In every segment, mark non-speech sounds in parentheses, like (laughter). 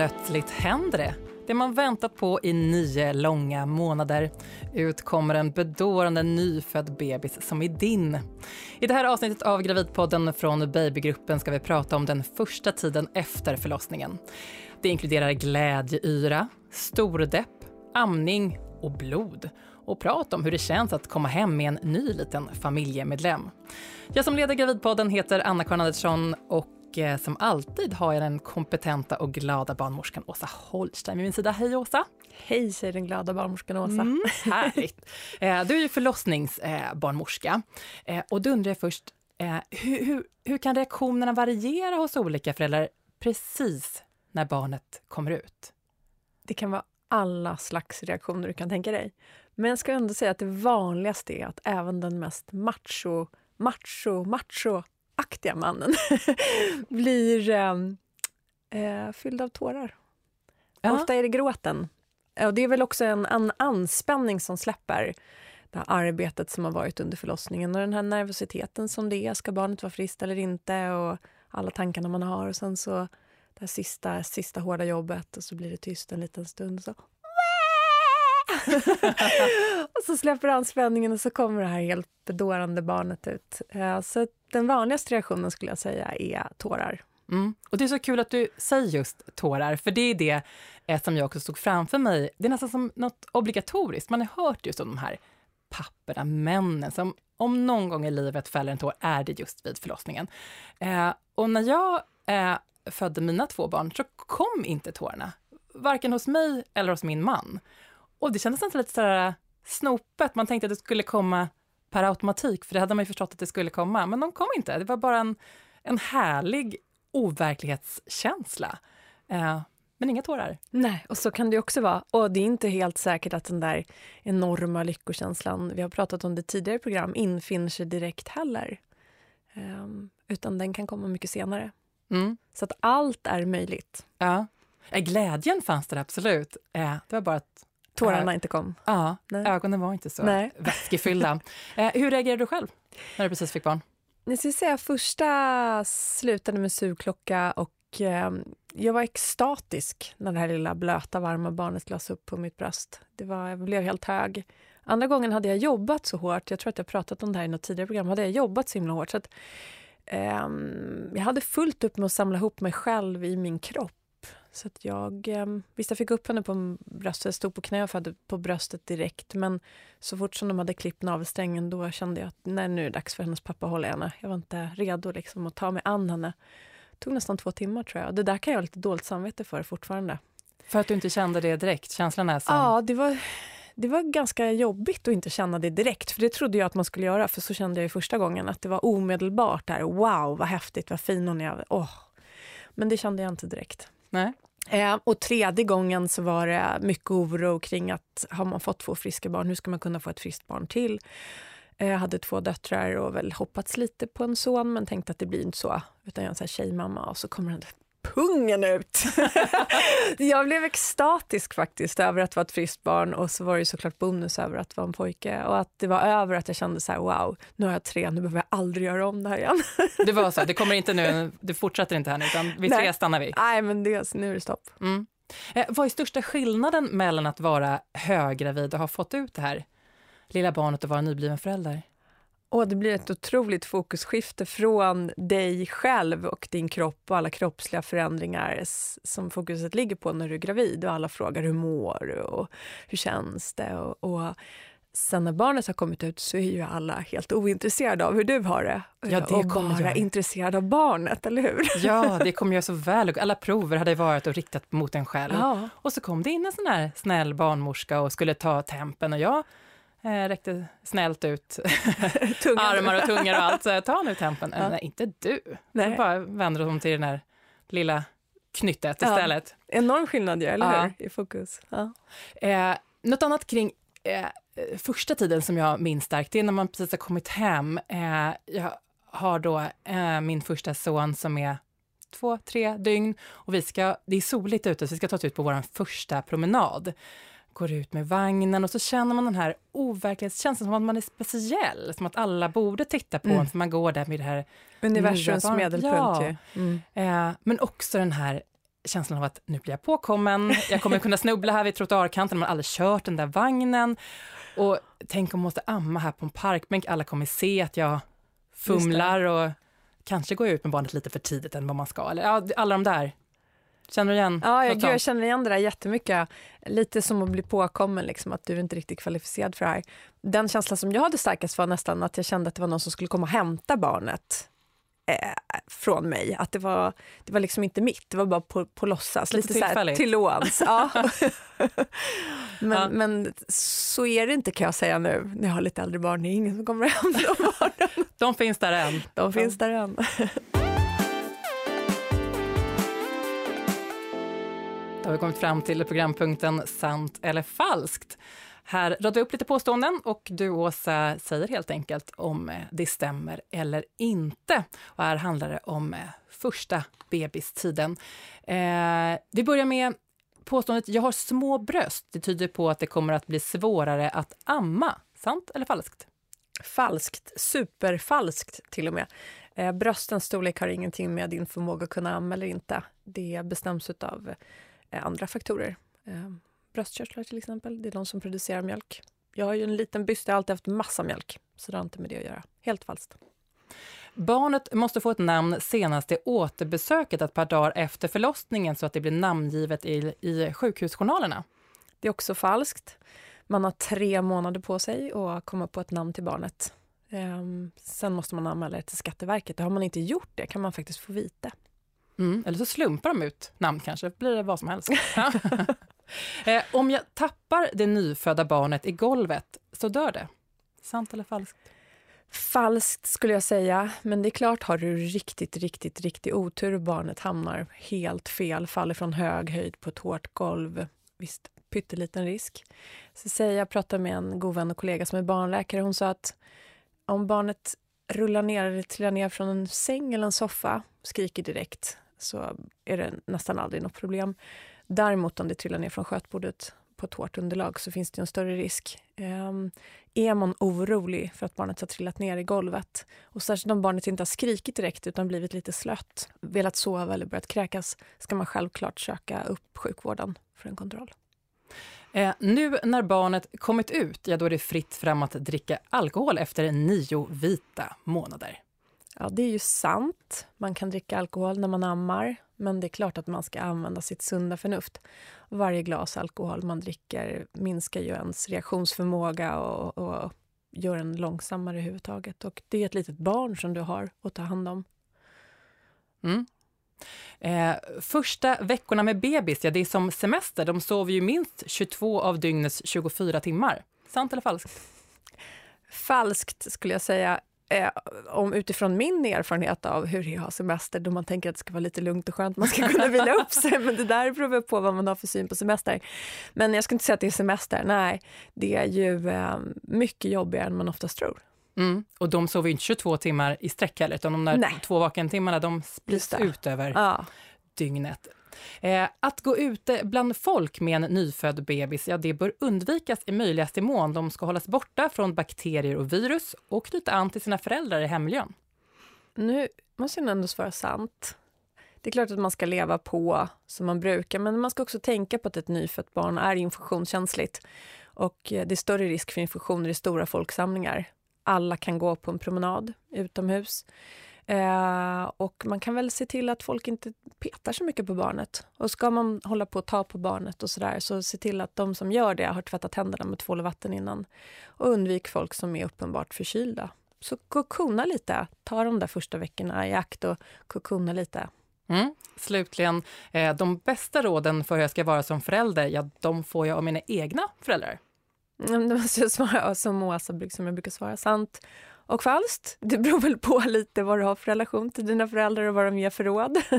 Plötsligt händer det. Det man väntat på i nio långa månader. Ut kommer en bedårande nyfödd bebis som är din. I det här avsnittet av Gravidpodden från Babygruppen ska vi prata om den första tiden efter förlossningen. Det inkluderar glädjeyra, stordepp, amning och blod och prata om hur det känns att komma hem med en ny liten familjemedlem. Jag som leder Gravidpodden heter Anna-Karin Andersson och eh, som alltid har jag den kompetenta och glada barnmorskan Åsa Holstein vid min sida. Hej Åsa! Hej säger den glada barnmorskan Åsa. Mm, (laughs) härligt! Eh, du är ju förlossningsbarnmorska eh, och då undrar jag först, hur, hur, hur kan reaktionerna variera hos olika föräldrar precis när barnet kommer ut? Det kan vara alla slags reaktioner du kan tänka dig. Men jag ska ändå säga att det vanligaste är att även den mest macho, macho, macho-aktiga mannen (laughs) blir eh, eh, fylld av tårar. Ja. Ofta är det gråten. Och det är väl också en, en anspänning som släpper det här arbetet som har varit under förlossningen och den här nervositeten som det är. Ska barnet vara friskt eller inte? Och alla tankarna man har. Och sen så det här sista, sista hårda jobbet och så blir det tyst en liten stund. Så (laughs) och så släpper han spänningen och så kommer det här helt bedårande barnet ut. Eh, så den vanligaste reaktionen skulle jag säga är tårar. Mm. Och det är så kul att du säger just tårar, för det är det eh, som jag också stod framför mig. Det är nästan som något obligatoriskt. Man har hört just om de här papporna, männen, som om någon gång i livet fäller en tår är det just vid förlossningen. Eh, och när jag eh, födde mina två barn så kom inte tårarna, varken hos mig eller hos min man. Och det kändes nästan lite sådär snopet, man tänkte att det skulle komma per automatik, för det hade man ju förstått att det skulle komma, men de kom inte. Det var bara en, en härlig overklighetskänsla. Eh, men inga tårar. Nej, och så kan det också vara. Och det är inte helt säkert att den där enorma lyckokänslan, vi har pratat om det tidigare program, infinner sig direkt heller. Eh, utan den kan komma mycket senare. Mm. Så att allt är möjligt. Ja. Glädjen fanns där absolut. Eh, det var bara att Tårarna inte kom? Ja, Nej. ögonen var inte så Nej. (laughs) vätskefyllda. eh, hur reagerade du själv när du precis fick barn? Jag skulle säga första slutade med sugklocka och eh, jag var extatisk när det här lilla blöta, varma barnet lades upp på mitt bröst. Det var, jag blev helt hög. Andra gången hade jag jobbat så hårt, jag tror att jag pratat om det här i något tidigare program, hade jag jobbat så himla hårt så att eh, jag hade fullt upp med att samla ihop mig själv i min kropp så att jag, eh, visst jag fick upp henne på bröstet, stod på knä och födde på bröstet direkt. Men så fort som de hade klippt navelsträngen då kände jag att nej, nu är det dags för hennes pappa att hålla henne. Jag var inte redo liksom att ta mig an henne. Det tog nästan två timmar tror jag. Det där kan jag ha lite dåligt samvete för fortfarande. För att du inte kände det direkt? Känslan är som... Ja, det var, det var ganska jobbigt att inte känna det direkt. För det trodde jag att man skulle göra. För så kände jag ju första gången. Att det var omedelbart där. Wow, vad häftigt, vad fin hon är. Oh. Men det kände jag inte direkt. Nej. Eh, och tredje gången så var det mycket oro kring att har man fått två friska barn, hur ska man kunna få ett friskt barn till? Jag hade två döttrar och väl hoppats lite på en son men tänkte att det blir inte så. Utan jag är en tjejmamma och så kommer den pungen ut. (laughs) jag blev extatisk faktiskt över att vara ett friskt barn och så var det såklart bonus över att vara en pojke och att det var över att jag kände så här, wow, nu har jag tre, nu behöver jag aldrig göra om det här igen. (laughs) det var så, det kommer inte nu, det fortsätter inte här nu utan vid tre stannar vi. Nej, men det, nu är det stopp. Mm. Eh, vad är största skillnaden mellan att vara höggravid och ha fått ut det här lilla barnet och vara nybliven förälder? Och det blir ett otroligt fokusskifte från dig själv och din kropp och alla kroppsliga förändringar som fokuset ligger på när du är gravid och alla frågar hur mår du och hur känns det? Och, och sen när barnet har kommit ut så är ju alla helt ointresserade av hur du har det. Ja, det och bara jag. intresserade av barnet, eller hur? Ja, (laughs) det kommer jag så väl Alla prover hade varit och riktat mot en själv. Ja. Och så kom det in en sån här snäll barnmorska och skulle ta tempen och jag Eh, räckte snällt ut (laughs) armar och tungor och allt. Så ta nu tempen. Ja. Nej, inte du. Nej. Så bara vänder hon till den här lilla knyttet ja. istället. Enorm skillnad, ja, eller ja. hur? I fokus. Ja. Eh, något annat kring eh, första tiden som jag minns starkt, det är när man precis har kommit hem. Eh, jag har då eh, min första son som är två, tre dygn och vi ska, det är soligt ute så vi ska ta oss ut på vår första promenad går ut med vagnen och så känner man den här overklighetskänslan som att man är speciell, som att alla borde titta på mm. en för man går där med det här Universums medelpunkt ja. Mm. Eh, men också den här känslan av att nu blir jag påkommen, jag kommer kunna snubbla här vid trottoarkanten, man har aldrig kört den där vagnen. Och tänk om man måste amma här på en parkbänk, alla kommer se att jag fumlar och kanske går ut med barnet lite för tidigt än vad man ska. Eller ja, alla de där. Känner du igen? Ja, jag, jag känner igen det där jättemycket. Lite som att bli påkommen, liksom, att du är inte riktigt kvalificerad för det här. Den känslan som jag hade starkast var nästan att jag kände att det var någon som skulle komma och hämta barnet eh, från mig. Att det var, det var liksom inte mitt, det var bara på, på låtsas. Lite, lite så till låns. ja. (laughs) men, ja. men så är det inte kan jag säga nu. När jag har lite äldre barn, det är ingen som kommer och hämtar (laughs) barnen. De finns där än. De finns där än. (laughs) har vi kommit fram till programpunkten Sant eller falskt. Här radar vi upp lite påståenden och du, Åsa, säger helt enkelt om eh, det stämmer eller inte. Och här handlar det om eh, första bebistiden. Eh, vi börjar med påståendet jag har små bröst. Det tyder på att det kommer att bli svårare att amma. Sant eller falskt? Falskt. Superfalskt, till och med. Eh, bröstens storlek har ingenting med din förmåga att kunna amma eller inte. Det bestäms av eh, andra faktorer. Eh, bröstkörtlar till exempel. Det är de som producerar mjölk. Jag har ju en liten byst, jag har alltid haft massa mjölk. Så det har inte med det att göra. Helt falskt. Barnet måste få ett namn senast i återbesöket ett par dagar efter förlossningen så att det blir namngivet i, i sjukhusjournalerna. Det är också falskt. Man har tre månader på sig att komma på ett namn till barnet. Ehm, sen måste man anmäla det till Skatteverket. Har man inte gjort det kan man faktiskt få vite. Mm, eller så slumpar de ut namn kanske, blir det vad som helst. (laughs) (laughs) Eh, om jag tappar det nyfödda barnet i golvet så dör det. Sant eller falskt? Falskt skulle jag säga, men det är klart har du riktigt, riktigt, riktigt otur och barnet hamnar helt fel, faller från hög höjd på ett hårt golv. Visst, pytteliten risk. Så säger jag pratade med en god vän och kollega som är barnläkare. Hon sa att om barnet rullar ner eller trillar ner från en säng eller en soffa, skriker direkt, så är det nästan aldrig något problem. Däremot om det trillar ner från skötbordet på ett hårt underlag så finns det en större risk. Um, är man orolig för att barnet har trillat ner i golvet och särskilt om barnet inte har skrikit direkt utan blivit lite slött, velat sova eller börjat kräkas ska man självklart söka upp sjukvården för en kontroll. Eh, nu när barnet kommit ut, ja då är det fritt fram att dricka alkohol efter nio vita månader. Ja, det är ju sant. Man kan dricka alkohol när man ammar. Men det är klart att man ska använda sitt sunda förnuft. Varje glas alkohol man dricker minskar ju ens reaktionsförmåga och, och gör en långsammare överhuvudtaget. Och det är ett litet barn som du har att ta hand om. Mm. Eh, första veckorna med bebis, ja det är som semester. De sover ju minst 22 av dygnets 24 timmar. Sant eller falskt? Falskt skulle jag säga eh, om utifrån min erfarenhet av hur jag har semester då man tänker att det ska vara lite lugnt och skönt, man ska kunna vila upp sig, men det där beror på vad man har för syn på semester. Men jag ska inte säga att det är semester, nej, det är ju eh, mycket jobbigare än man oftast tror. Mm. Och de sover ju inte 22 timmar i sträck heller, utan de där nej. två vakentimmarna de sprids ut över ja. dygnet. Eh, att gå ute bland folk med en nyfödd bebis, ja, det bör undvikas i möjligaste mån. De ska hållas borta från bakterier och virus och knyta an till sina föräldrar i hemmiljön. Nu måste jag ändå svara sant. Det är klart att man ska leva på som man brukar, men man ska också tänka på att ett nyfött barn är infektionskänsligt. Och eh, det är större risk för infektioner i stora folksamlingar. Alla kan gå på en promenad utomhus. Eh, och man kan väl se till att folk inte petar så mycket på barnet. Och ska man hålla på att ta på barnet och sådär så se till att de som gör det har tvättat händerna med tvål och vatten innan. Och undvik folk som är uppenbart förkylda. Så kokona lite. Ta de där första veckorna i akt och kokona lite. Mm. Slutligen, eh, de bästa råden för hur jag ska vara som förälder, ja, de får jag av mina egna föräldrar. Mm, det måste jag svara som Åsa, som jag brukar svara, sant och falskt. Det beror väl på lite vad du har för relation till dina föräldrar och vad de ger för råd. (laughs)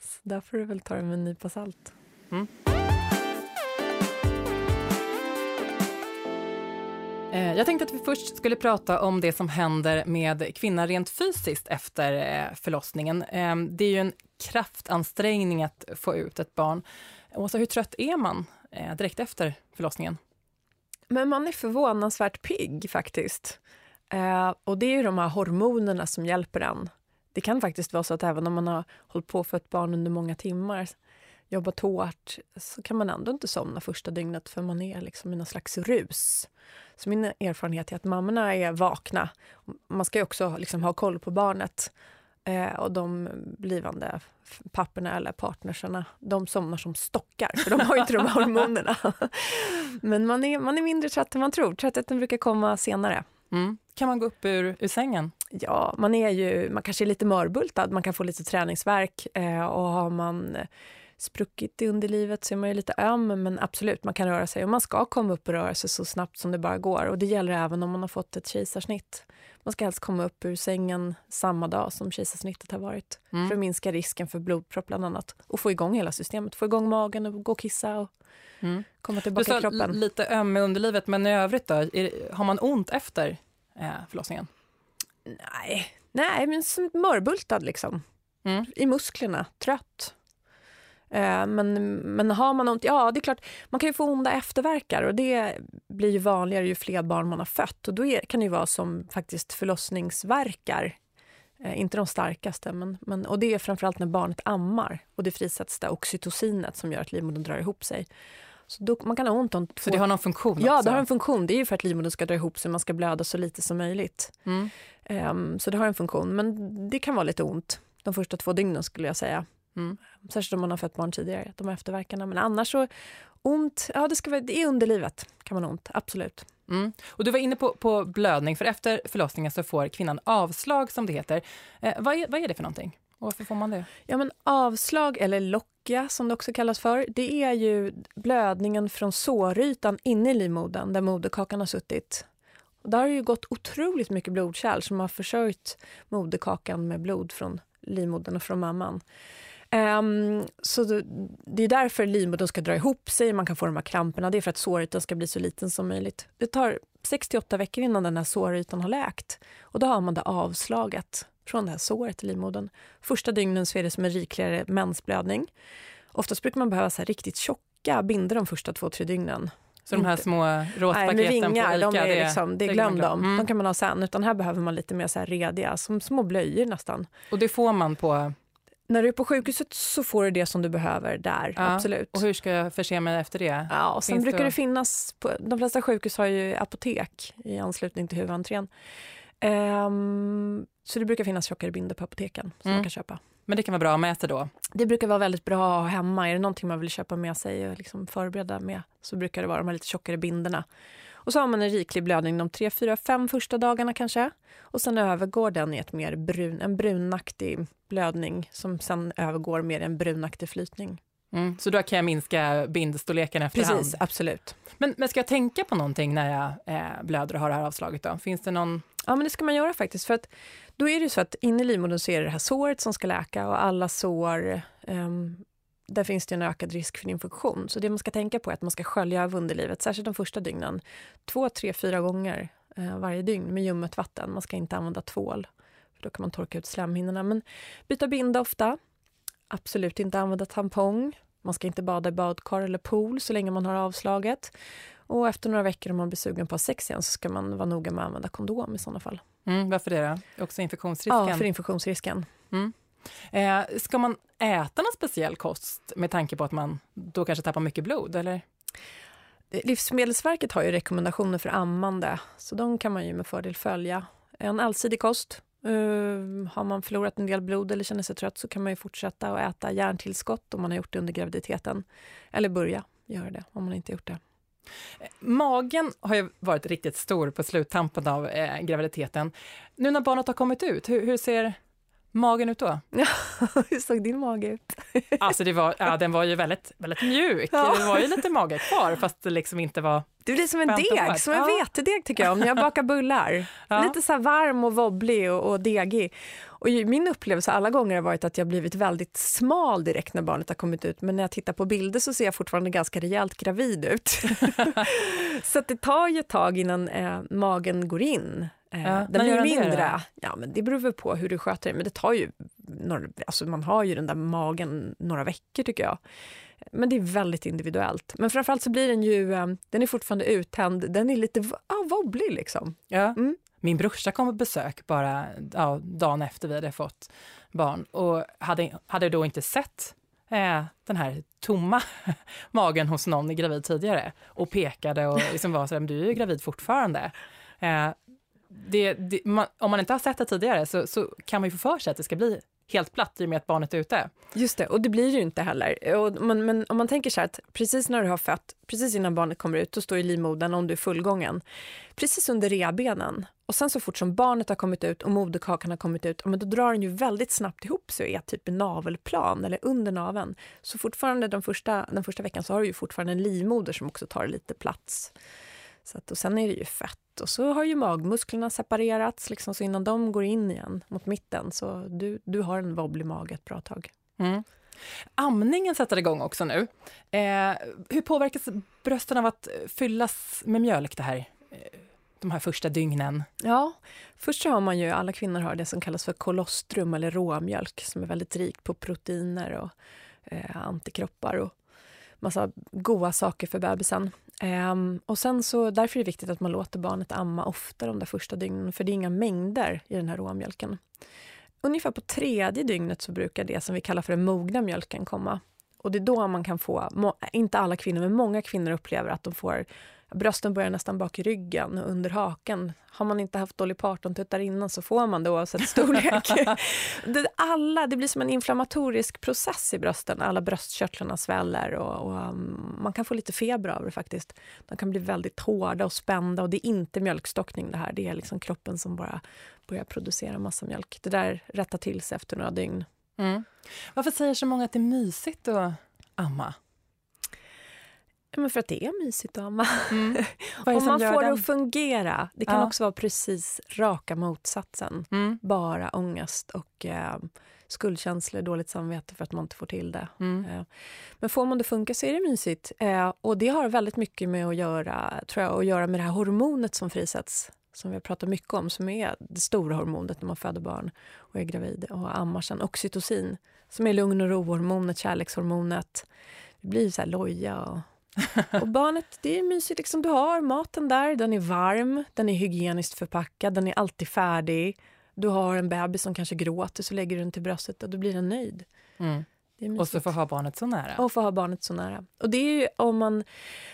Så där får du väl ta det med en nypa salt. Mm. Eh, jag tänkte att vi först skulle prata om det som händer med kvinnan rent fysiskt efter eh, förlossningen. Eh, det är ju en kraftansträngning att få ut ett barn. Åsa, hur trött är man direkt efter förlossningen? Men man är förvånansvärt pigg faktiskt. Eh, och det är ju de här hormonerna som hjälper en. Det kan faktiskt vara så att även om man har hållit på för ett barn under många timmar, jobbat hårt, så kan man ändå inte somna första dygnet för man är liksom i någon slags rus. Så min erfarenhet är att mammorna är vakna. Man ska också liksom ha koll på barnet. Eh, och de blivande papporna eller partnersarna, de somnar som stockar, för de har ju inte de hormonerna. (laughs) Men man är, man är mindre trött än man tror. Tröttheten brukar komma senare. Mm. Kan man gå upp ur, ur sängen? Ja, man är ju, man kanske är lite mörbultad, man kan få lite träningsverk eh, och har man spruckit i underlivet så är man ju lite öm, men absolut, man kan röra sig och man ska komma upp och röra sig så snabbt som det bara går. Och det gäller även om man har fått ett kejsarsnitt. Man ska helst komma upp ur sängen samma dag som kejsarsnittet har varit mm. för att minska risken för blodpropp bland annat och få igång hela systemet, få igång magen och gå och kissa och mm. komma tillbaka i kroppen. lite öm i underlivet, men i övrigt då? Är, har man ont efter eh, förlossningen? Nej, nej men mörbultad liksom. Mm. I musklerna, trött. Eh, men, men har man ont, ja det är klart, man kan ju få onda efterverkar och det blir ju vanligare ju fler barn man har fött. Och då är, kan det ju vara som faktiskt förlossningsverkar. Eh, inte de starkaste, men, men, och det är framförallt när barnet ammar och det frisätts det oxytocinet som gör att livmodern drar ihop sig. Så då, man kan ha ont om två... Så det har någon funktion? Ja, också. det har en funktion. Det är ju för att livmodern ska dra ihop sig, man ska blöda så lite som möjligt. Mm. Um, så det har en funktion, men det kan vara lite ont de första två dygnen skulle jag säga. Mm. Särskilt om man har fött barn tidigare, de här efterverkarna. Men annars så, ont, ja det, ska vara, det är underlivet kan man ha ont, absolut. Mm. Och du var inne på, på blödning, för efter förlossningen så får kvinnan avslag som det heter. Eh, vad, är, vad är det för någonting? Och varför får man det? Ja, men avslag, eller locka som det också kallas för, det är ju blödningen från sårytan inne i livmodern där moderkakan har suttit. Och där har ju gått otroligt mycket blodkärl som har försörjt moderkakan med blod från livmodern och från mamman. Um, så det, det är därför livmodern ska dra ihop sig, man kan få de här kramperna. Det är för att sårytan ska bli så liten som möjligt. Det tar 68 veckor innan den här sårytan har läkt. Och då har man det avslaget från det här såret i livmodern. Första dygnen så är det som en rikligare mensblödning. Oftast brukar man behöva så riktigt tjocka bindor de första två, tre dygnen. Så de här små råspaketen på Ica, de är liksom, det, det glöm dem. Mm. De kan man ha sen. Utan här behöver man lite mer så här rediga, som små blöjor nästan. Och det får man på när du är på sjukhuset så får du det som du behöver där, ja. absolut. Och hur ska jag förse mig efter det? Ja, och sen Finns brukar det... det finnas, på, de flesta sjukhus har ju apotek i anslutning till huvudentrén. Um, så det brukar finnas tjockare bindor på apoteken som mm. man kan köpa. Men det kan vara bra att sig då? Det brukar vara väldigt bra att ha hemma. Är det någonting man vill köpa med sig och liksom förbereda med så brukar det vara de här lite tjockare bindorna. Och så har man en riklig blödning de tre, fyra, fem första dagarna kanske. Och sen övergår den i ett mer brun, en brunaktig blödning som sen övergår mer i en brunaktig flytning. Mm, så då kan jag minska bindstorleken efterhand? Precis, absolut. Men, men ska jag tänka på någonting när jag eh, blöder och har det här avslaget? Då? Finns det någon... Ja, men det ska man göra faktiskt. För att då är det så att inne i livmodern så är det det här såret som ska läka och alla sår um, där finns det en ökad risk för infektion. Så det man ska tänka på är att man ska skölja av underlivet, särskilt de första dygnen, två, tre, fyra gånger eh, varje dygn med ljummet vatten. Man ska inte använda tvål, för då kan man torka ut slemhinnorna. Men byta binda ofta. Absolut inte använda tampong. Man ska inte bada i badkar eller pool så länge man har avslaget. Och efter några veckor om man blir sugen på sex igen så ska man vara noga med att använda kondom i sådana fall. Mm, varför det då? Också infektionsrisken? Ja, för infektionsrisken. Mm. Eh, ska man äta någon speciell kost med tanke på att man då kanske tappar mycket blod? Eller? Livsmedelsverket har ju rekommendationer för ammande, så de kan man ju med fördel följa. En allsidig kost. Uh, har man förlorat en del blod eller känner sig trött så kan man ju fortsätta att äta järntillskott om man har gjort det under graviditeten. Eller börja göra det om man inte gjort det. Magen har ju varit riktigt stor på sluttampen av eh, graviditeten. Nu när barnet har kommit ut, hur, hur ser magen ut då? Ja, (laughs) hur såg din mage ut? alltså det var, ja, den var ju väldigt, väldigt mjuk. Ja. Det var ju lite mage kvar fast det liksom inte var Du blir som en deg, som en ja. vetedeg tycker jag, om jag bakar bullar. Ja. Lite så varm och wobblig och, och degig. Och min upplevelse alla gånger har varit att jag blivit väldigt smal direkt när barnet har kommit ut. Men när jag tittar på bilder så ser jag fortfarande ganska rejält gravid ut. (laughs) så det tar ju ett tag innan eh, magen går in. Eh, ja, den blir mindre. Det, ja, men det beror väl på hur du sköter det. Men det tar ju några, alltså man har ju den där magen några veckor tycker jag. Men det är väldigt individuellt. Men framförallt så blir den ju, eh, den är fortfarande uttänd, den är lite ah, wobblig liksom. Ja. Mm. min brorsa kom på besök bara ja, dagen efter vi hade fått barn och hade, hade då inte sett eh, den här tomma (laughs) magen hos någon gravid tidigare och pekade och liksom var så här, du är ju gravid fortfarande. Eh, det, det, man, om man inte har sett det tidigare så, så kan man ju få för sig att det ska bli helt platt i och med att barnet är ute. Just det, och det blir ju inte heller. Och, men, men om man tänker så här att precis när du har fött, precis innan barnet kommer ut, då står ju livmodern om du är fullgången, precis under revbenen. Och sen så fort som barnet har kommit ut och moderkakan har kommit ut, då drar den ju väldigt snabbt ihop sig och är typ i navelplan eller under naveln. Så fortfarande den första, den första veckan så har du ju fortfarande en livmoder som också tar lite plats. Så att, och sen är det ju fett och så har ju magmusklerna separerats liksom, så innan de går in igen mot mitten så du, du har en wobblig mage ett bra tag. Mm. Amningen sätter igång också nu. Eh, hur påverkas brösten av att fyllas med mjölk det här, eh, de här första dygnen? Ja, först har man ju, alla kvinnor har det som kallas för kolostrum eller råmjölk som är väldigt rikt på proteiner och eh, antikroppar och massa goda saker för bebisen. Um, och sen så, därför är det viktigt att man låter barnet amma ofta de där första dygnen, för det är inga mängder i den här råmjölken. Ungefär på tredje dygnet så brukar det som vi kallar för den mogna mjölken komma. Och det är då man kan få, inte alla kvinnor, men många kvinnor upplever att de får Brösten börjar nästan bak i ryggen och under haken. Har man inte haft Dolly Parton-tuttar innan så får man det oavsett (laughs) storlek. (laughs) det, alla, det blir som en inflammatorisk process i brösten. Alla bröstkörtlarna sväller och, och um, man kan få lite feber av det faktiskt. De kan bli väldigt hårda och spända och det är inte mjölkstockning det här. Det är liksom kroppen som bara börjar producera massa mjölk. Det där rättar till sig efter några dygn. Mm. Varför säger så många att det är mysigt att amma? Men för att det är mysigt att amma. Mm. (laughs) Om man får det att fungera. Det kan ja. också vara precis raka motsatsen. Mm. Bara ångest och eh, skuldkänslor, dåligt samvete för att man inte får till det. Mm. Eh, men får man det att funka så är det mysigt. Eh, och det har väldigt mycket med att göra, tror jag, att göra med det här hormonet som frisätts som vi har pratat mycket om, som är det stora hormonet när man föder barn och är gravid och ammar sen. Oxytocin, som är lugn och ro-hormonet, kärlekshormonet. Det blir så här loja och och barnet, det är mysigt. Liksom, du har maten där, den är varm, den är hygieniskt förpackad, den är alltid färdig. Du har en bebis som kanske gråter, så lägger du den till bröstet och då blir den nöjd. Mm. Och så får ha barnet så nära. Och få ha barnet så nära. Och det är ju, om, man,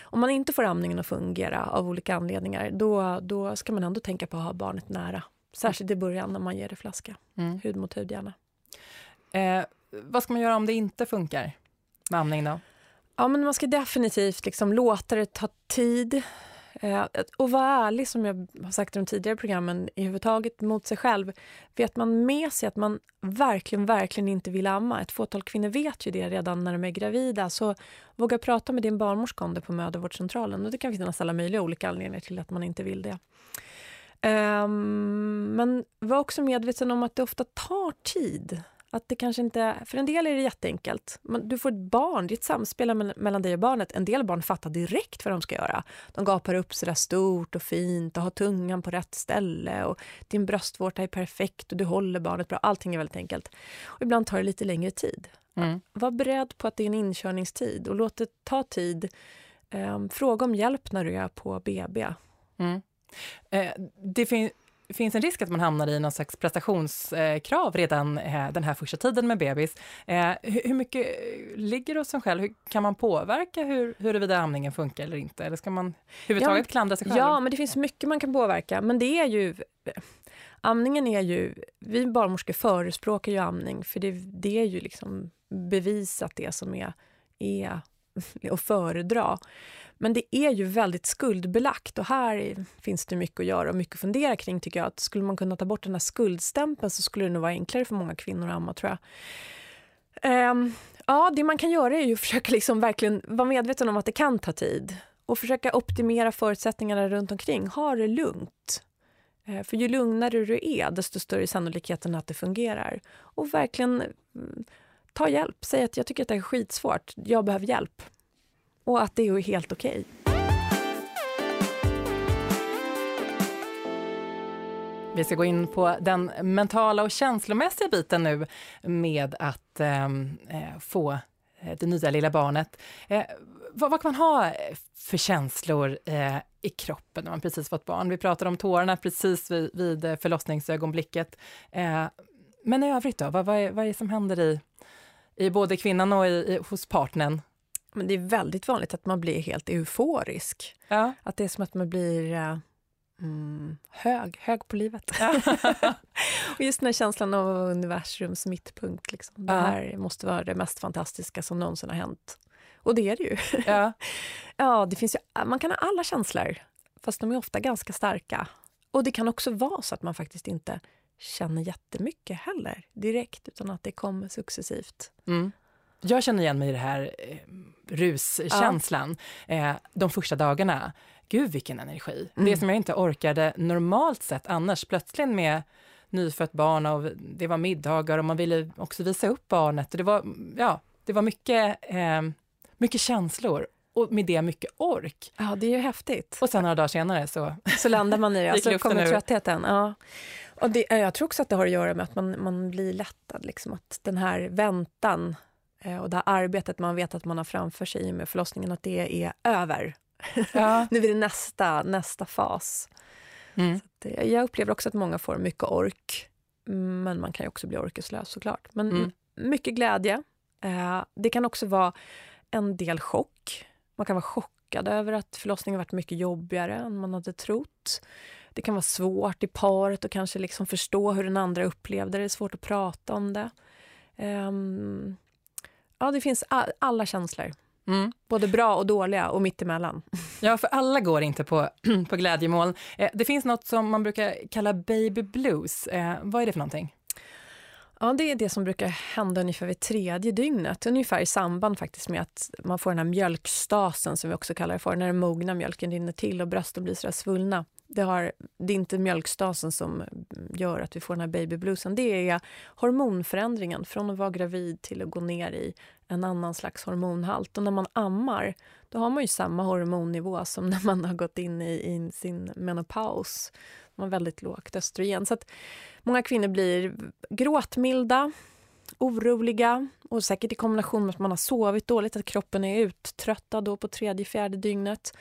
om man inte får amningen att fungera av olika anledningar, då, då ska man ändå tänka på att ha barnet nära. Särskilt i början när man ger det flaska. Mm. Hud mot hud gärna. Eh, vad ska man göra om det inte funkar med amning då? Ja, men man ska definitivt liksom låta det ta tid. Eh, och vara ärlig, som jag har sagt i de tidigare programmen, i huvudtaget mot sig själv. Vet man med sig att man verkligen, verkligen inte vill amma, ett fåtal kvinnor vet ju det redan när de är gravida, så våga prata med din barnmorska om det på mödravårdscentralen. Och det kan finnas alla möjliga olika anledningar till att man inte vill det. Ehm, men var också medveten om att det ofta tar tid att det kanske inte, för en del är det jätteenkelt. Du får ett barn, det är ett samspel mellan dig och barnet. En del barn fattar direkt vad de ska göra. De gapar upp så där stort och fint och har tungan på rätt ställe och din bröstvårta är perfekt och du håller barnet bra. Allting är väldigt enkelt. Och ibland tar det lite längre tid. Mm. Var beredd på att det är en inkörningstid och låt det ta tid. Um, fråga om hjälp när du är på BB. Mm. Eh, det finns finns en risk att man hamnar i någon slags prestationskrav redan eh, den här första tiden med bebis. Eh, hur mycket ligger det hos en själv? Hur, kan man påverka hur, huruvida amningen funkar eller inte? Eller ska man överhuvudtaget ja, klandra sig själv? Ja, men det finns mycket man kan påverka. Men det är ju... Amningen är ju... Vi barnmorskor förespråkar ju amning för det, det är ju liksom bevisat det som är, är (laughs) att föredra. Men det är ju väldigt skuldbelagt och här finns det mycket att göra och mycket att fundera kring tycker jag. Att skulle man kunna ta bort den här skuldstämpeln så skulle det nog vara enklare för många kvinnor att amma tror jag. Um, ja, det man kan göra är ju att (laughs) försöka liksom verkligen vara medveten om att det kan ta tid och försöka optimera förutsättningarna runt omkring. Ha det lugnt. Ehm, för ju lugnare du är, desto större är sannolikheten att det fungerar. Och verkligen mm, ta hjälp. Säg att jag tycker att det är skitsvårt. Jag behöver hjälp och att det är helt okej. Okay. Vi ska gå in på den mentala och känslomässiga biten nu med att ehm, eh, få eh, det nya lilla barnet. Eh, vad, vad, kan man ha för känslor eh, i kroppen när man precis fått barn? Vi pratade om tårarna precis vid, vid förlossningsögonblicket. Eh, men i övrigt då, vad, vad, är, vad är det som händer i, i både kvinnan och i, i, hos partnern? Men det är väldigt vanligt att man blir helt euforisk. Ja. Att det är som att man blir uh, mm, hög, hög på livet. Ja. (laughs) och just den här känslan av universums mittpunkt. Liksom. Det här måste vara det mest fantastiska som någonsin har hänt. Och det är det ju. ja. (laughs) Ja, det finns ju, man kan ha alla känslor, fast de är ofta ganska starka. Och det kan också vara så att man faktiskt inte känner jättemycket heller direkt, utan att det kommer successivt. Mm. Jag känner igen mig i det här eh, ruskänslan. Eh, de första dagarna, gud vilken energi. Mm. Det som jag inte orkade normalt sett annars, plötsligt med nyfött barn och det var middagar och man ville också visa upp barnet. Och det, var, ja, det var mycket, eh, mycket känslor och med det mycket ork. Ja, det är ju häftigt. Och sen några dagar senare så, Så landar man i det, (laughs) Gick alltså kommer tröttheten. Ja. Och det, jag tror också att det har att göra med att man, man blir lättad. Liksom, att den här väntan eh, och det här arbetet man vet att man har framför sig med förlossningen, att det är över. ja. (laughs) Nu är det nästa, nästa fas. Mm. Det, jag upplever också att många får mycket ork, men man kan ju också bli orkeslös såklart. Men Mm. mycket glädje. Eh, det kan också vara en del chock. Man kan vara chockad över att förlossningen varit mycket jobbigare än man hade trott. Det kan vara svårt i paret att kanske liksom förstå hur den andra upplevde det. Det är svårt att prata om det. Ehm, ja, det finns a- alla känslor. Mm. Både bra och dåliga och mittemellan. (laughs) Ja, för alla går inte på, (clears throat) på glädjemål. Eh, det finns något som man brukar kalla baby blues. Eh, vad är det för någonting? Ja, det är det som brukar hända ungefär vid tredje dygnet. Ungefär i samband faktiskt med att man får den här mjölkstasen som vi också kallar det för, när den mogna mjölken rinner till och brösten blir så där svullna. Det, har, det är inte mjölkstasen som gör att vi får den här babybluesen. Det är hormonförändringen från att vara gravid till att gå ner i en annan slags hormonhalt. Och när man ammar, då har man ju samma hormonnivå som när man har gått in i, i sin menopaus. Man har väldigt lågt östrogen. Så att många kvinnor blir gråtmilda, oroliga och säkert i kombination med att man har sovit dåligt, att kroppen är uttröttad då på tredje, fjärde dygnet.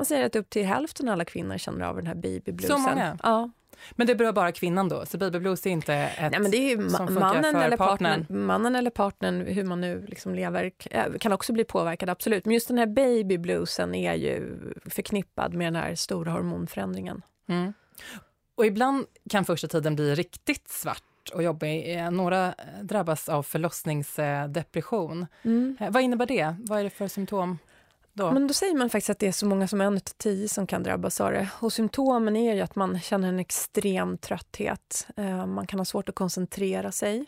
Man säger att upp till hälften av alla kvinnor känner av den här babybluesen. Så många? Ja. Men det berör bara kvinnan då, så baby blues är inte ett Nej, men det är ju som ma- funkar mannen för eller, partnern. partnern, mannen eller partnern, hur man nu liksom lever, k- kan också bli påverkad, absolut. Men just den här babybluesen är ju förknippad med den här stora hormonförändringen. Mm. Och ibland kan första tiden bli riktigt svart och jobbig. Eh, Några drabbas av förlossningsdepression. Eh, Vad innebär det? Vad är det för symptom då? Men då säger man faktiskt att det är så många som en till tio som kan drabbas av det. Och symptomen är ju att man känner en extrem trötthet. Eh, man kan ha svårt att koncentrera sig.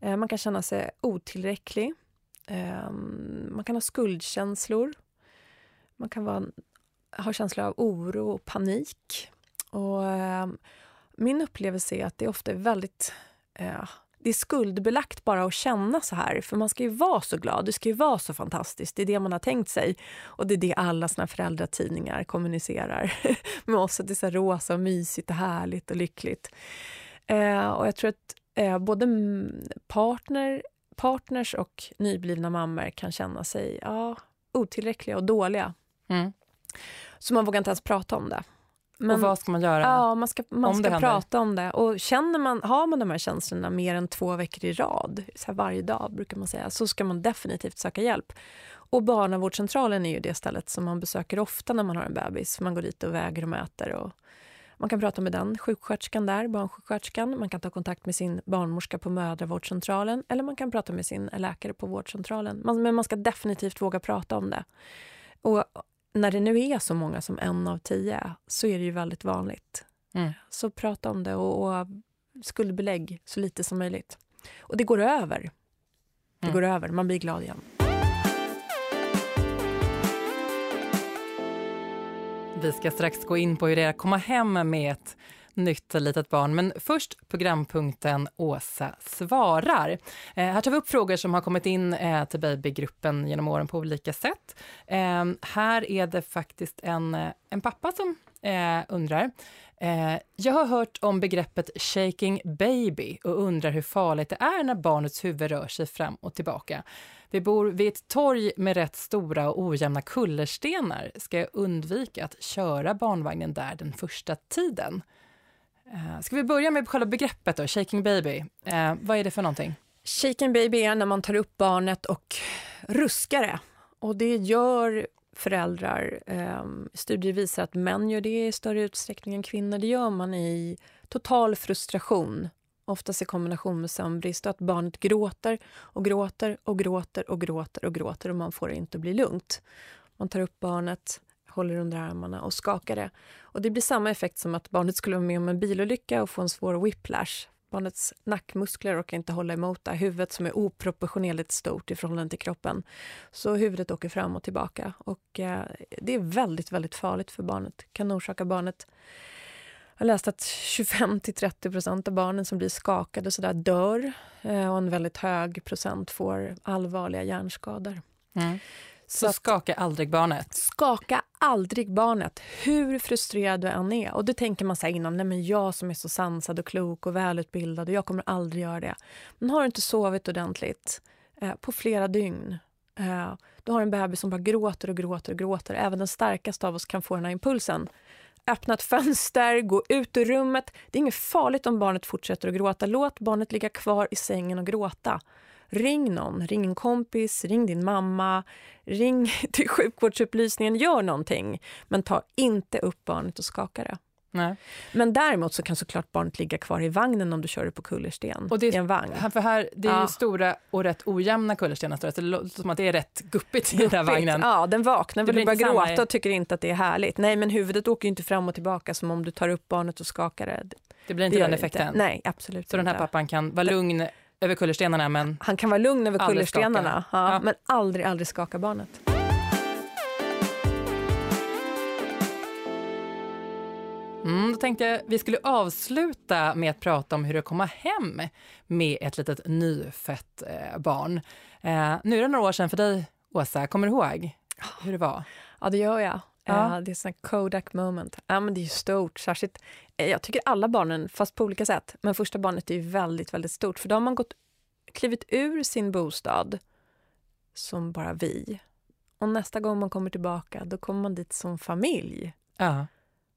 Eh, man kan känna sig otillräcklig. Eh, man kan ha skuldkänslor. Man kan vara, ha känslor av oro och panik. Och min upplevelse är att det ofta är väldigt... Det är skuldbelagt bara att känna så här, för man ska ju vara så glad, det ska ju vara så fantastiskt, det är det man har tänkt sig. Och det är det alla såna föräldratidningar kommunicerar (laughs) med oss, att det är så rosa och mysigt och härligt och lyckligt. Eh, och jag tror att eh, både partner, partners och nyblivna mammor kan känna sig ja, otillräckliga och dåliga. Mm. Så man vågar inte ens prata om det. Och vad ska man göra? Ja, man ska, man om det ska händer? prata om det. Och känner man, har man de här känslorna mer än två veckor i rad, så varje dag brukar man säga, så ska man definitivt söka hjälp. Och barnavårdscentralen är ju det stället som man besöker ofta när man har en bebis. För man går dit och väger och mäter. Och man kan prata med den sjuksköterskan där, barnsjuksköterskan. Man kan ta kontakt med sin barnmorska på mödravårdscentralen eller man kan prata med sin läkare på vårdcentralen. Man, men man ska definitivt våga prata om det. Och när det nu är så många som en av tio så är det ju väldigt vanligt. Mm. Så prata om det och, och skuldbelägg så lite som möjligt. Och det går över. Det Mm. går över, man blir glad igen. Vi ska strax gå in på hur det är att komma hem med ett nytt litet barn. Men först programpunkten Åsa svarar. Eh, här tar vi upp frågor som har kommit in eh, till babygruppen genom åren på olika sätt. Eh, här är det faktiskt en, eh, en pappa som eh, undrar. Eh, jag har hört om begreppet shaking baby och undrar hur farligt det är när barnets huvud rör sig fram och tillbaka. Vi bor vid ett torg med rätt stora och ojämna kullerstenar. Ska jag undvika att köra barnvagnen där den första tiden? Eh, ska vi börja med själva begreppet då, shaking baby? Eh, vad är det för någonting? Shaking baby är när man tar upp barnet och ruskar det. Och det gör föräldrar. Eh, studier visar att män gör det i större utsträckning än kvinnor. Det gör man i total frustration, oftast i kombination med sömnbrist och att barnet gråter och gråter och gråter och gråter och gråter och man får det inte att bli lugnt. Man tar upp barnet, håller under armarna och skakar det. Och det blir samma effekt som att barnet skulle vara med om en bilolycka och få en svår whiplash. Barnets nackmuskler orkar inte hålla emot det. Huvudet som är oproportionerligt stort i förhållande till kroppen. Så huvudet åker fram och tillbaka. Och eh, Det är väldigt, väldigt farligt för barnet. kan orsaka barnet jag har läst att 25-30% av barnen som blir skakade så där dör eh, och en väldigt hög procent får allvarliga hjärnskador. Mm. Så, så skaka aldrig barnet? Skaka aldrig barnet, hur frustrerad du än är. Och det tänker man så innan, nej men jag som är så sansad och klok och välutbildad och jag kommer aldrig göra det. Men har du inte sovit ordentligt eh, på flera dygn, eh, du har en bebis som bara gråter och gråter och gråter. Även den starkaste av oss kan få den här impulsen. Öppna ett fönster, gå ut ur rummet. Det är inget farligt om barnet fortsätter att gråta. Låt barnet ligga kvar i sängen och gråta. Ring någon, ring en kompis, ring din mamma, ring (laughs) till sjukvårdsupplysningen, gör någonting. Men ta inte upp barnet och skaka det. Nej. Men däremot så kan såklart barnet ligga kvar i vagnen om du kör det på kullersten och det, i en vagn. För här, det är ja. stora och rätt ojämna kullerstenar, så det låter som att det är rätt guppigt i den här vagnen. Ja, den vaknar väl och börjar gråta och tycker inte att det är härligt. Nej, men huvudet åker inte fram och tillbaka som om du tar upp barnet och skakar det. Det blir inte det den effekten? Inte. Nej, absolut Så inte. den här pappan kan vara lugn över kullerstenarna men... Han kan vara lugn över kullerstenarna, ja, ja. men aldrig, aldrig skaka barnet. Mm, då tänkte jag vi skulle avsluta med att prata om hur det är att komma hem med ett litet nyfött eh, barn. Eh, nu är det några år sedan för dig, Åsa. Kommer du ihåg hur det var? Ja, det gör jag. Ja. Uh, det är en Kodak moment. Ja, men det är stort. Särskilt, eh, jag tycker alla barnen, fast på olika sätt. Men första barnet är väldigt, väldigt stort. För då har man gått, klivit ur sin bostad som bara vi. Och nästa gång man kommer tillbaka, då kommer man dit som familj. Ja.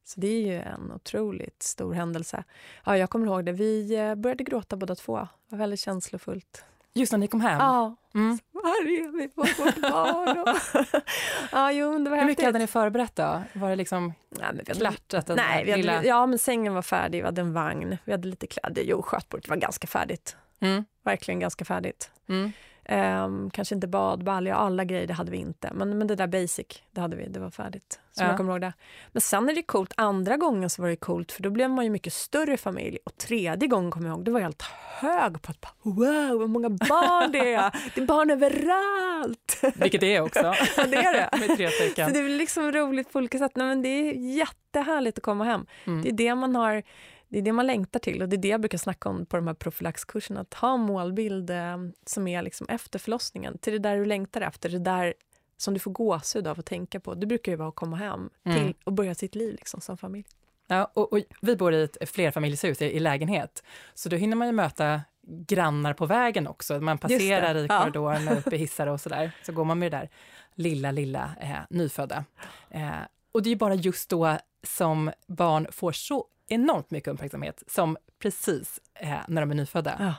Så det är ju en otroligt stor händelse. Ja, jag kommer ihåg det. Vi eh, började gråta båda två. Det var väldigt känslofullt. Just när ni kom hem? Ja. Mm. Var är vi? Var vårt barn? (laughs) ja, jo, det var Hur mycket hade ni förberett då? Var det liksom ja, men vi klättrat? Nej, vi hade, lilla... ja, men sängen var färdig, vi hade en vagn, vi hade lite kläder. Jo, skötbordet var ganska färdigt. Mm. Verkligen ganska färdigt. Mm. Um, kanske inte badbalja, alla grejer det hade vi inte. Men, men det där basic, det hade vi, det var färdigt. Så ja. jag kommer ihåg det. Men sen är det coolt, andra gången så var det coolt för då blev man ju mycket större familj. Och tredje gången kommer jag ihåg, då var jag helt hög på att wow vad många barn det är! (laughs) Det är barn överallt! (laughs) Vilket det är också. ja, det är det. (laughs) Med tre stycken. Så det är liksom roligt på olika sätt. Nej, men det är jättehärligt att komma hem. Mm. Det är det man har det är det man längtar till och det är det jag brukar snacka om på de här profylaxkurserna. Att ha en målbild eh, som är liksom efter förlossningen, till det där du längtar efter, det där som du får gåshud av att tänka på. Det brukar ju vara att komma hem mm. till och börja sitt liv liksom, som familj. Ja, och, och, vi bor i ett flerfamiljshus i, i lägenhet, så då hinner man ju möta grannar på vägen också. Man passerar i korridoren ja. (laughs) uppe i hissar och sådär. Så går man med det där lilla, lilla eh, nyfödda. Eh, och det är bara just då som barn får så enormt mycket uppmärksamhet, som precis eh, när de är nyfödda. Ja.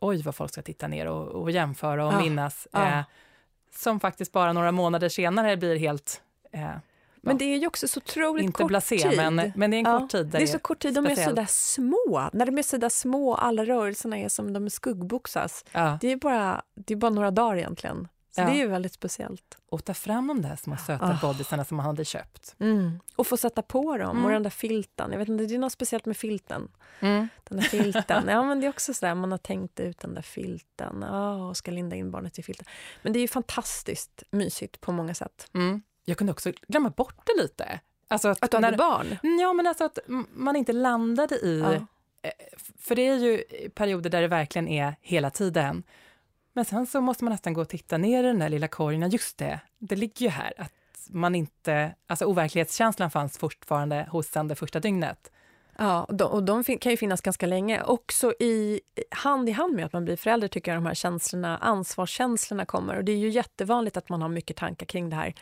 Oj, vad folk ska titta ner och, och jämföra och ja. minnas. Eh, som faktiskt bara några månader senare blir helt... Eh, men det är ju också så otroligt inte kort blasé, tid. Men, men det är en ja, kort tid. Det är så kort tid, de är så där små. När de är så där små, alla rörelserna är som de skuggboxas. Ja. Det, är bara, det är bara några dagar egentligen. Så ja. det är ju väldigt speciellt. Och ta fram de där små söta oh. bodysarna som man hade köpt. Mm. Och få sätta på dem, mm. och den där filten. Jag vet inte, det är något speciellt med filten. Mm. Den där filten. ja, men det är också så där, man har tänkt ut den där filten. Oh, ska linda in barnet i filten. Men det är ju fantastiskt mysigt på många sätt. Mm. Jag kunde också glömma bort det lite. Alltså att, att du hade barn? Ja, men alltså att man inte landade i... Ja. Eh, för det är ju perioder där det verkligen är hela tiden. Men sen så måste man nästan gå och titta ner i den där lilla korgen. Just det, det ligger ju här. Att man inte, alltså overklighetskänslan fanns fortfarande hos sen det första dygnet. Ja, och de, kan ju finnas ganska länge. Också i hand i hand med att man blir förälder tycker jag de här känslorna, ansvarskänslorna kommer. Och det är ju jättevanligt att man har mycket tankar kring det här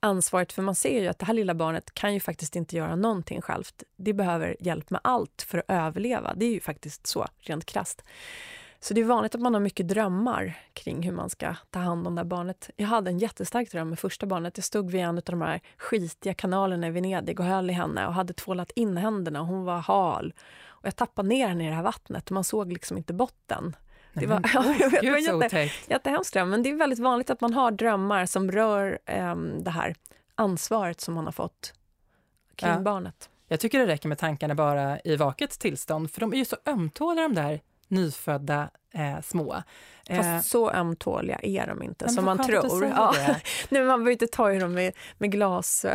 ansvaret. För man ser ju att det här lilla barnet kan ju faktiskt inte göra någonting självt. Det behöver hjälp med allt för att överleva. Det är ju faktiskt så, rent krasst. Så det är vanligt att man har mycket drömmar kring hur man ska ta hand om det här barnet. Jag hade en jättestark dröm med första barnet. Jag stod vid en av de här skitiga kanalerna i Venedig och höll i henne och hade tvålat in händerna. Hon var hal. Och jag tappade ner henne i det här vattnet och man såg liksom inte botten. Det var, oh, (laughs) jag vet, Gud, var jätte, jättehemskt dröm. Men det är väldigt vanligt att man har drömmar som rör um, det här ansvaret som man har fått kring Ja. barnet. Jag tycker det räcker med tankarna bara i vaket tillstånd, för de är ju så ömtåliga de där nyfödda eh, små. Eh, Fast så ömtåliga är de inte men som man tror. Ja. (laughs) Nej, men man behöver inte ta i dem med, med glas,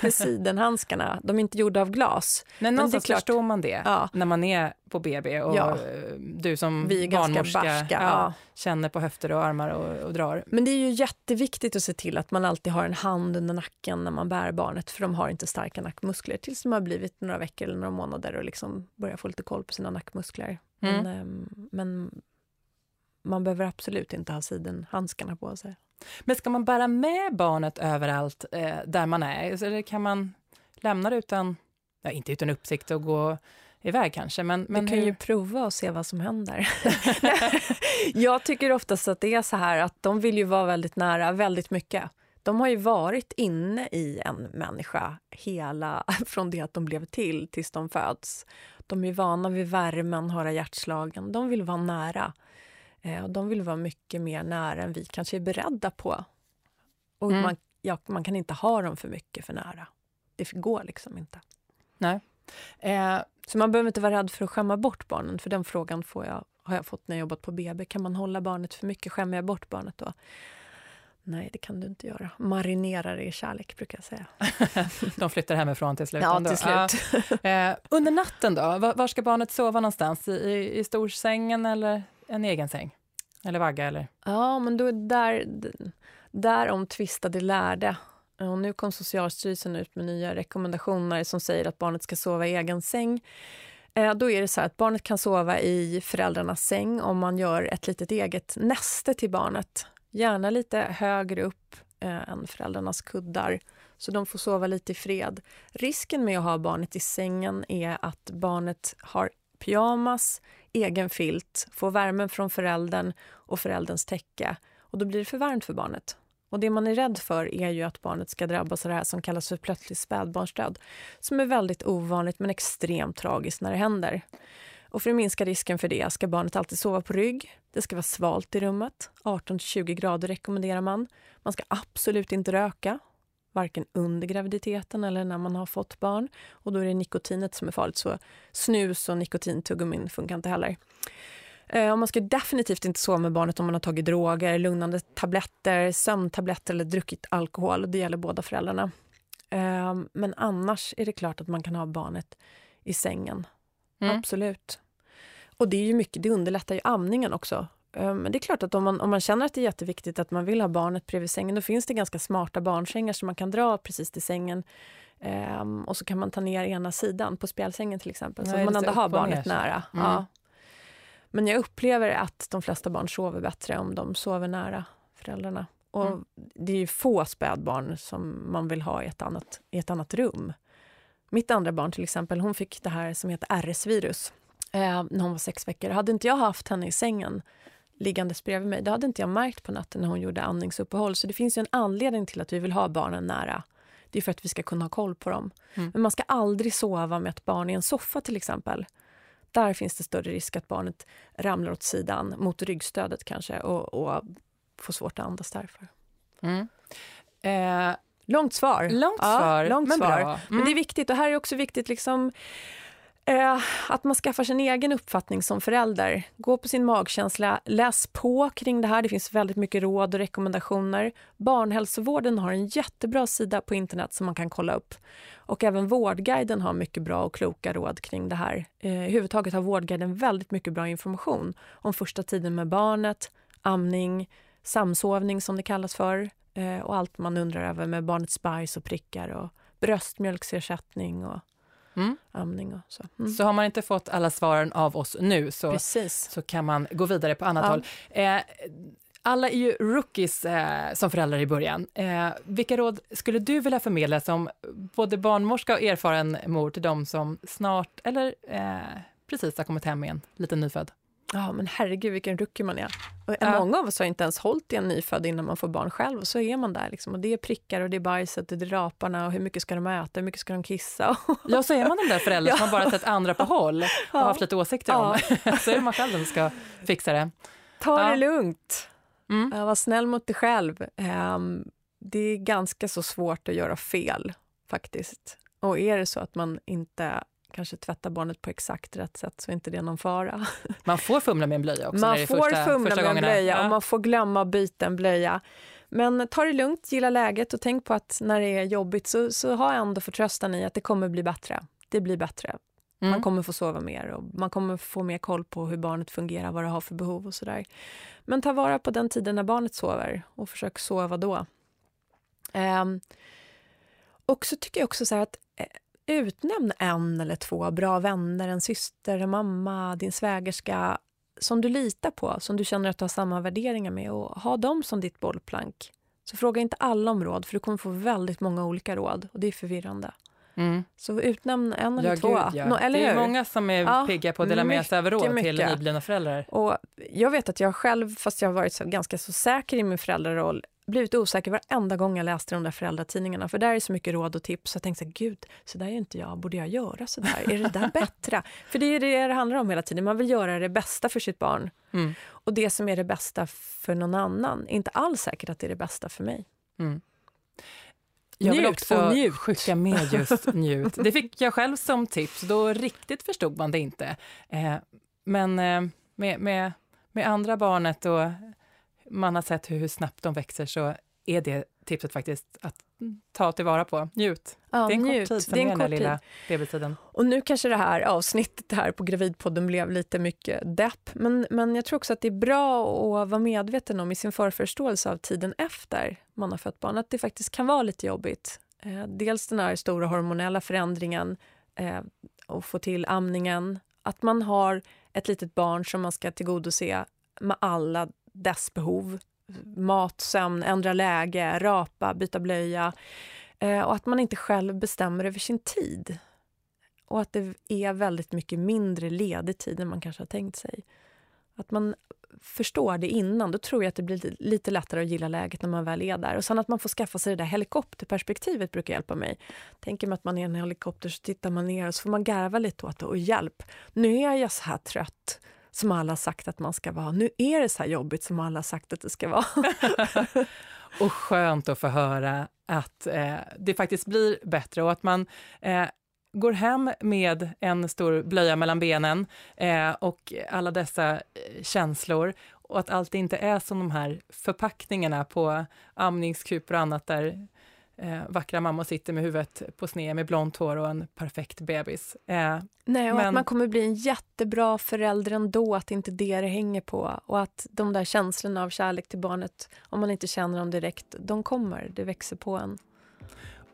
med sidenhandskarna. De är inte gjorda av glas. Men är någonstans klart. förstår man det Ja. när man är på BB och Ja. eh, du som Vi är barnmorska barska, ja, känner på höfter och armar och, och drar. Men det är ju jätteviktigt att se till att man alltid har en hand under nacken när man bär barnet för de har inte starka nackmuskler tills de har blivit några veckor eller några månader och liksom börjar få lite koll på sina nackmuskler. Mm. Men, ehm, men man behöver absolut inte ha sidenhandskarna på sig. Men ska man bära med barnet överallt eh, där man är? Eller kan man lämna det utan, ja, inte utan uppsikt och gå iväg kanske, men, men du kan hur- ju prova och se vad som händer. (laughs) (laughs) jag tycker oftast att det är så här att de vill ju vara väldigt nära väldigt mycket. De har ju varit inne i en människa hela, (laughs) från det att de blev till tills de föds. De är vana vid värmen, höra hjärtslagen. De vill vara nära. Eh, och de vill vara mycket mer nära än vi kanske är beredda på. Och Mm. man, ja, man kan inte ha dem för mycket för nära. Det går liksom inte. eh, Så man behöver inte vara rädd för att skämma bort barnen, för den frågan får jag, har jag fått när jag jobbat på BB. Kan man hålla barnet för mycket? Skämmer jag bort barnet då? Nej, det kan du inte göra. Marinera det i kärlek, brukar jag säga. (laughs) de flyttar hemifrån till slut. Ja, till slut. Ja. Eh, under natten då, var, var ska barnet sova någonstans? I, i, i storsängen eller en egen säng? Eller vagga eller? Ja, men då där, där omtvistade lärde. Och nu kom Socialstyrelsen ut med nya rekommendationer som säger att barnet ska sova i egen säng. Eh, Då är det så här att barnet kan sova i föräldrarnas säng om man gör ett litet eget näste till barnet. Gärna lite högre upp eh, än föräldrarnas kuddar, så de får sova lite i fred. Risken med att ha barnet i sängen är att barnet har pyjamas, egen filt, får värmen från föräldern och förälderns täcke. Och då blir det för varmt för barnet. Och det man är rädd för är ju att barnet ska drabbas av det här som kallas för plötslig spädbarnsdöd. Som är väldigt ovanligt men extremt tragiskt när det händer. Och för att minska risken för det ska barnet alltid sova på rygg. Det ska vara svalt i rummet. 18-20 grader rekommenderar man. Man ska absolut inte röka. Varken under graviditeten eller när man har fått barn. Och då är det nikotinet som är farligt. Så snus och nikotintuggumin funkar inte heller. Eh, och man ska definitivt inte sova med barnet om man har tagit droger, lugnande tabletter, sömntabletter eller druckit alkohol. Det gäller båda föräldrarna. Eh, men annars är det klart att man kan ha barnet i sängen. Mm. Absolut. Och det är ju mycket, det underlättar ju amningen också. Eh, Men det är klart att om man, om man känner att det är jätteviktigt att man vill ha barnet bredvid sängen, då finns det ganska smarta barnsängar som man kan dra precis till sängen. Ehm, och så kan man ta ner ena sidan på spjälsängen till exempel, så att man ändå har barnet ner nära. Mm. Ja. Men jag upplever att de flesta barn sover bättre om de sover nära föräldrarna. Och Mm. det är ju få spädbarn som man vill ha i ett annat, i ett annat rum. Mitt andra barn till exempel, hon fick det här som heter RS-virus eh, när hon var sex veckor. Hade inte jag haft henne i sängen liggandes bredvid mig, då hade inte jag märkt på natten när hon gjorde andningsuppehåll. Så det finns ju en anledning till att vi vill ha barnen nära. Det är för att vi ska kunna ha koll på dem. Mm. Men man ska aldrig sova med ett barn i en soffa till exempel. Där finns det större risk att barnet ramlar åt sidan, mot ryggstödet kanske, och, och får svårt att andas därför. Mm. Eh, Långt svar. långt Ja, svar, långt men svar. bra. Men det är viktigt, och här är också viktigt liksom, eh, att man skaffar sin egen uppfattning som förälder. Gå på sin magkänsla, läs på kring det här. Det finns väldigt mycket råd och rekommendationer. Barnhälsovården har en jättebra sida på internet som man kan kolla upp. Och även Vårdguiden har mycket bra och kloka råd kring det här. Eh, överhuvudtaget har Vårdguiden väldigt mycket bra information om första tiden med barnet, amning, samsovning som det kallas för eh, och allt man undrar över med barnets bajs och prickar och bröstmjölksersättning och mm. amning och så. Mm. Så har man inte fått alla svaren av oss nu så, så kan man gå vidare på annat ja. håll. Eh, alla är ju rookies eh, som föräldrar i början. Eh, vilka råd skulle du vilja förmedla som både barnmorska och erfaren mor till dem som snart eller eh, precis har kommit hem med en liten nyfödd? Ja, men herregud vilken rookie man är. Och ja. Många av oss har inte ens hållit i en nyfödd innan man får barn själv. Och så är man där. Liksom. Och det är prickar och det är bajset och det är raparna och hur mycket ska de äta, hur mycket ska de kissa? (laughs) ja, så är man den där föräldern ja. som har bara sett andra på håll och ja. haft lite åsikter ja. om. (laughs) så är man själv som ska fixa det. Ta det lugnt. Mm. Var snäll mot dig själv. Um, det är ganska så svårt att göra fel, faktiskt. Och är det så att man inte kanske tvättar barnet på exakt rätt sätt så är inte det någon fara. (laughs) Man får fumla med en blöja också? Man får första, fumla första med en blöja ja. och man får glömma att byta en blöja. Men ta det lugnt, gilla läget och tänk på att när det är jobbigt så, så ha ändå förtröstan i att det kommer bli bättre. Det blir bättre. Mm. Man kommer få sova mer och man kommer få mer koll på hur barnet fungerar, vad det har för behov och sådär. Men ta vara på den tiden när barnet sover och försök sova då. Um, och så tycker jag också så att eh, utnämn en eller två bra vänner, en syster, en mamma, din svägerska som du litar på, som du känner att du har samma värderingar med och ha dem som ditt bollplank. Så fråga inte alla om råd, för du kommer få väldigt många olika råd och det är förvirrande. Mm. Så utnämn en eller ja, två. Gud, ja. no, eller det är hur? många som är ja, pigga på att dela med sig av råd mycket. till nyblivna föräldrar. Och jag vet att jag själv, fast jag har varit så, ganska så säker i min föräldraroll, blivit osäker varenda gång jag läste de där föräldratidningarna. För där är så mycket råd och tips. Jag tänkte så gud, så där är inte jag. Borde jag göra så där? Är det där bättre? (laughs) För det är det det handlar om hela tiden. Man vill göra det bästa för sitt barn. Mm. Och det som är det bästa för någon annan är inte alls säkert att det är det bästa för mig. Mm. Jag vill också njut. skicka med just (laughs) njut. Det fick jag själv som tips, då riktigt förstod man det inte. Eh, men eh, med, med, med andra barnet och man har sett hur snabbt de växer så är det tipset faktiskt att ta tillvara på. Njut. Ja, det är en njut. kort tid som är, är den där lilla bebistiden. Och nu kanske det här avsnittet här på Gravidpodden blev lite mycket depp, men, men jag tror också att det är bra att vara medveten om i sin förförståelse av tiden efter man har fött barn, att det faktiskt kan vara lite jobbigt. Eh, dels den här stora hormonella förändringen eh, och få till amningen, att man har ett litet barn som man ska tillgodose med alla dess behov. Mat, sömn, ändra läge, rapa, byta blöja. Eh, och att man inte själv bestämmer över sin tid. Och att det är väldigt mycket mindre ledig tid än man kanske har tänkt sig. Att man förstår det innan, då tror jag att det blir lite lättare att gilla läget när man väl är där. Och sen att man får skaffa sig det där helikopterperspektivet brukar hjälpa mig. Tänker man att man är i en helikopter så tittar man ner och så får man garva lite åt det. Och hjälp, nu är jag så här trött som alla sagt att man ska vara. Nu är det så här jobbigt som alla sagt att det ska vara. (laughs) och skönt att få höra att eh, det faktiskt blir bättre och att man eh, går hem med en stor blöja mellan benen eh, och alla dessa eh, känslor och att allt inte är som de här förpackningarna på amningskupor och annat där eh, vackra mamma sitter med huvudet på sned med blont hår och en perfekt bebis. Eh, Nej, och men... att man kommer bli en jättebra förälder ändå, att inte det det hänger på. Och att de där känslorna av kärlek till barnet, om man inte känner dem direkt, de kommer, det växer på en.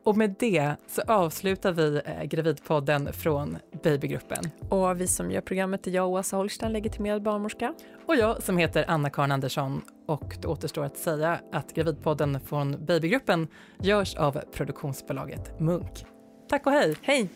Och med det så avslutar vi eh, Gravidpodden från Babygruppen. Och vi som gör programmet är jag, Åsa Holstein, legitimerad barnmorska. Och jag som heter Anna-Karin Andersson. Och det återstår att säga att Gravidpodden från Babygruppen görs av produktionsbolaget Munk. Tack och hej! Hej!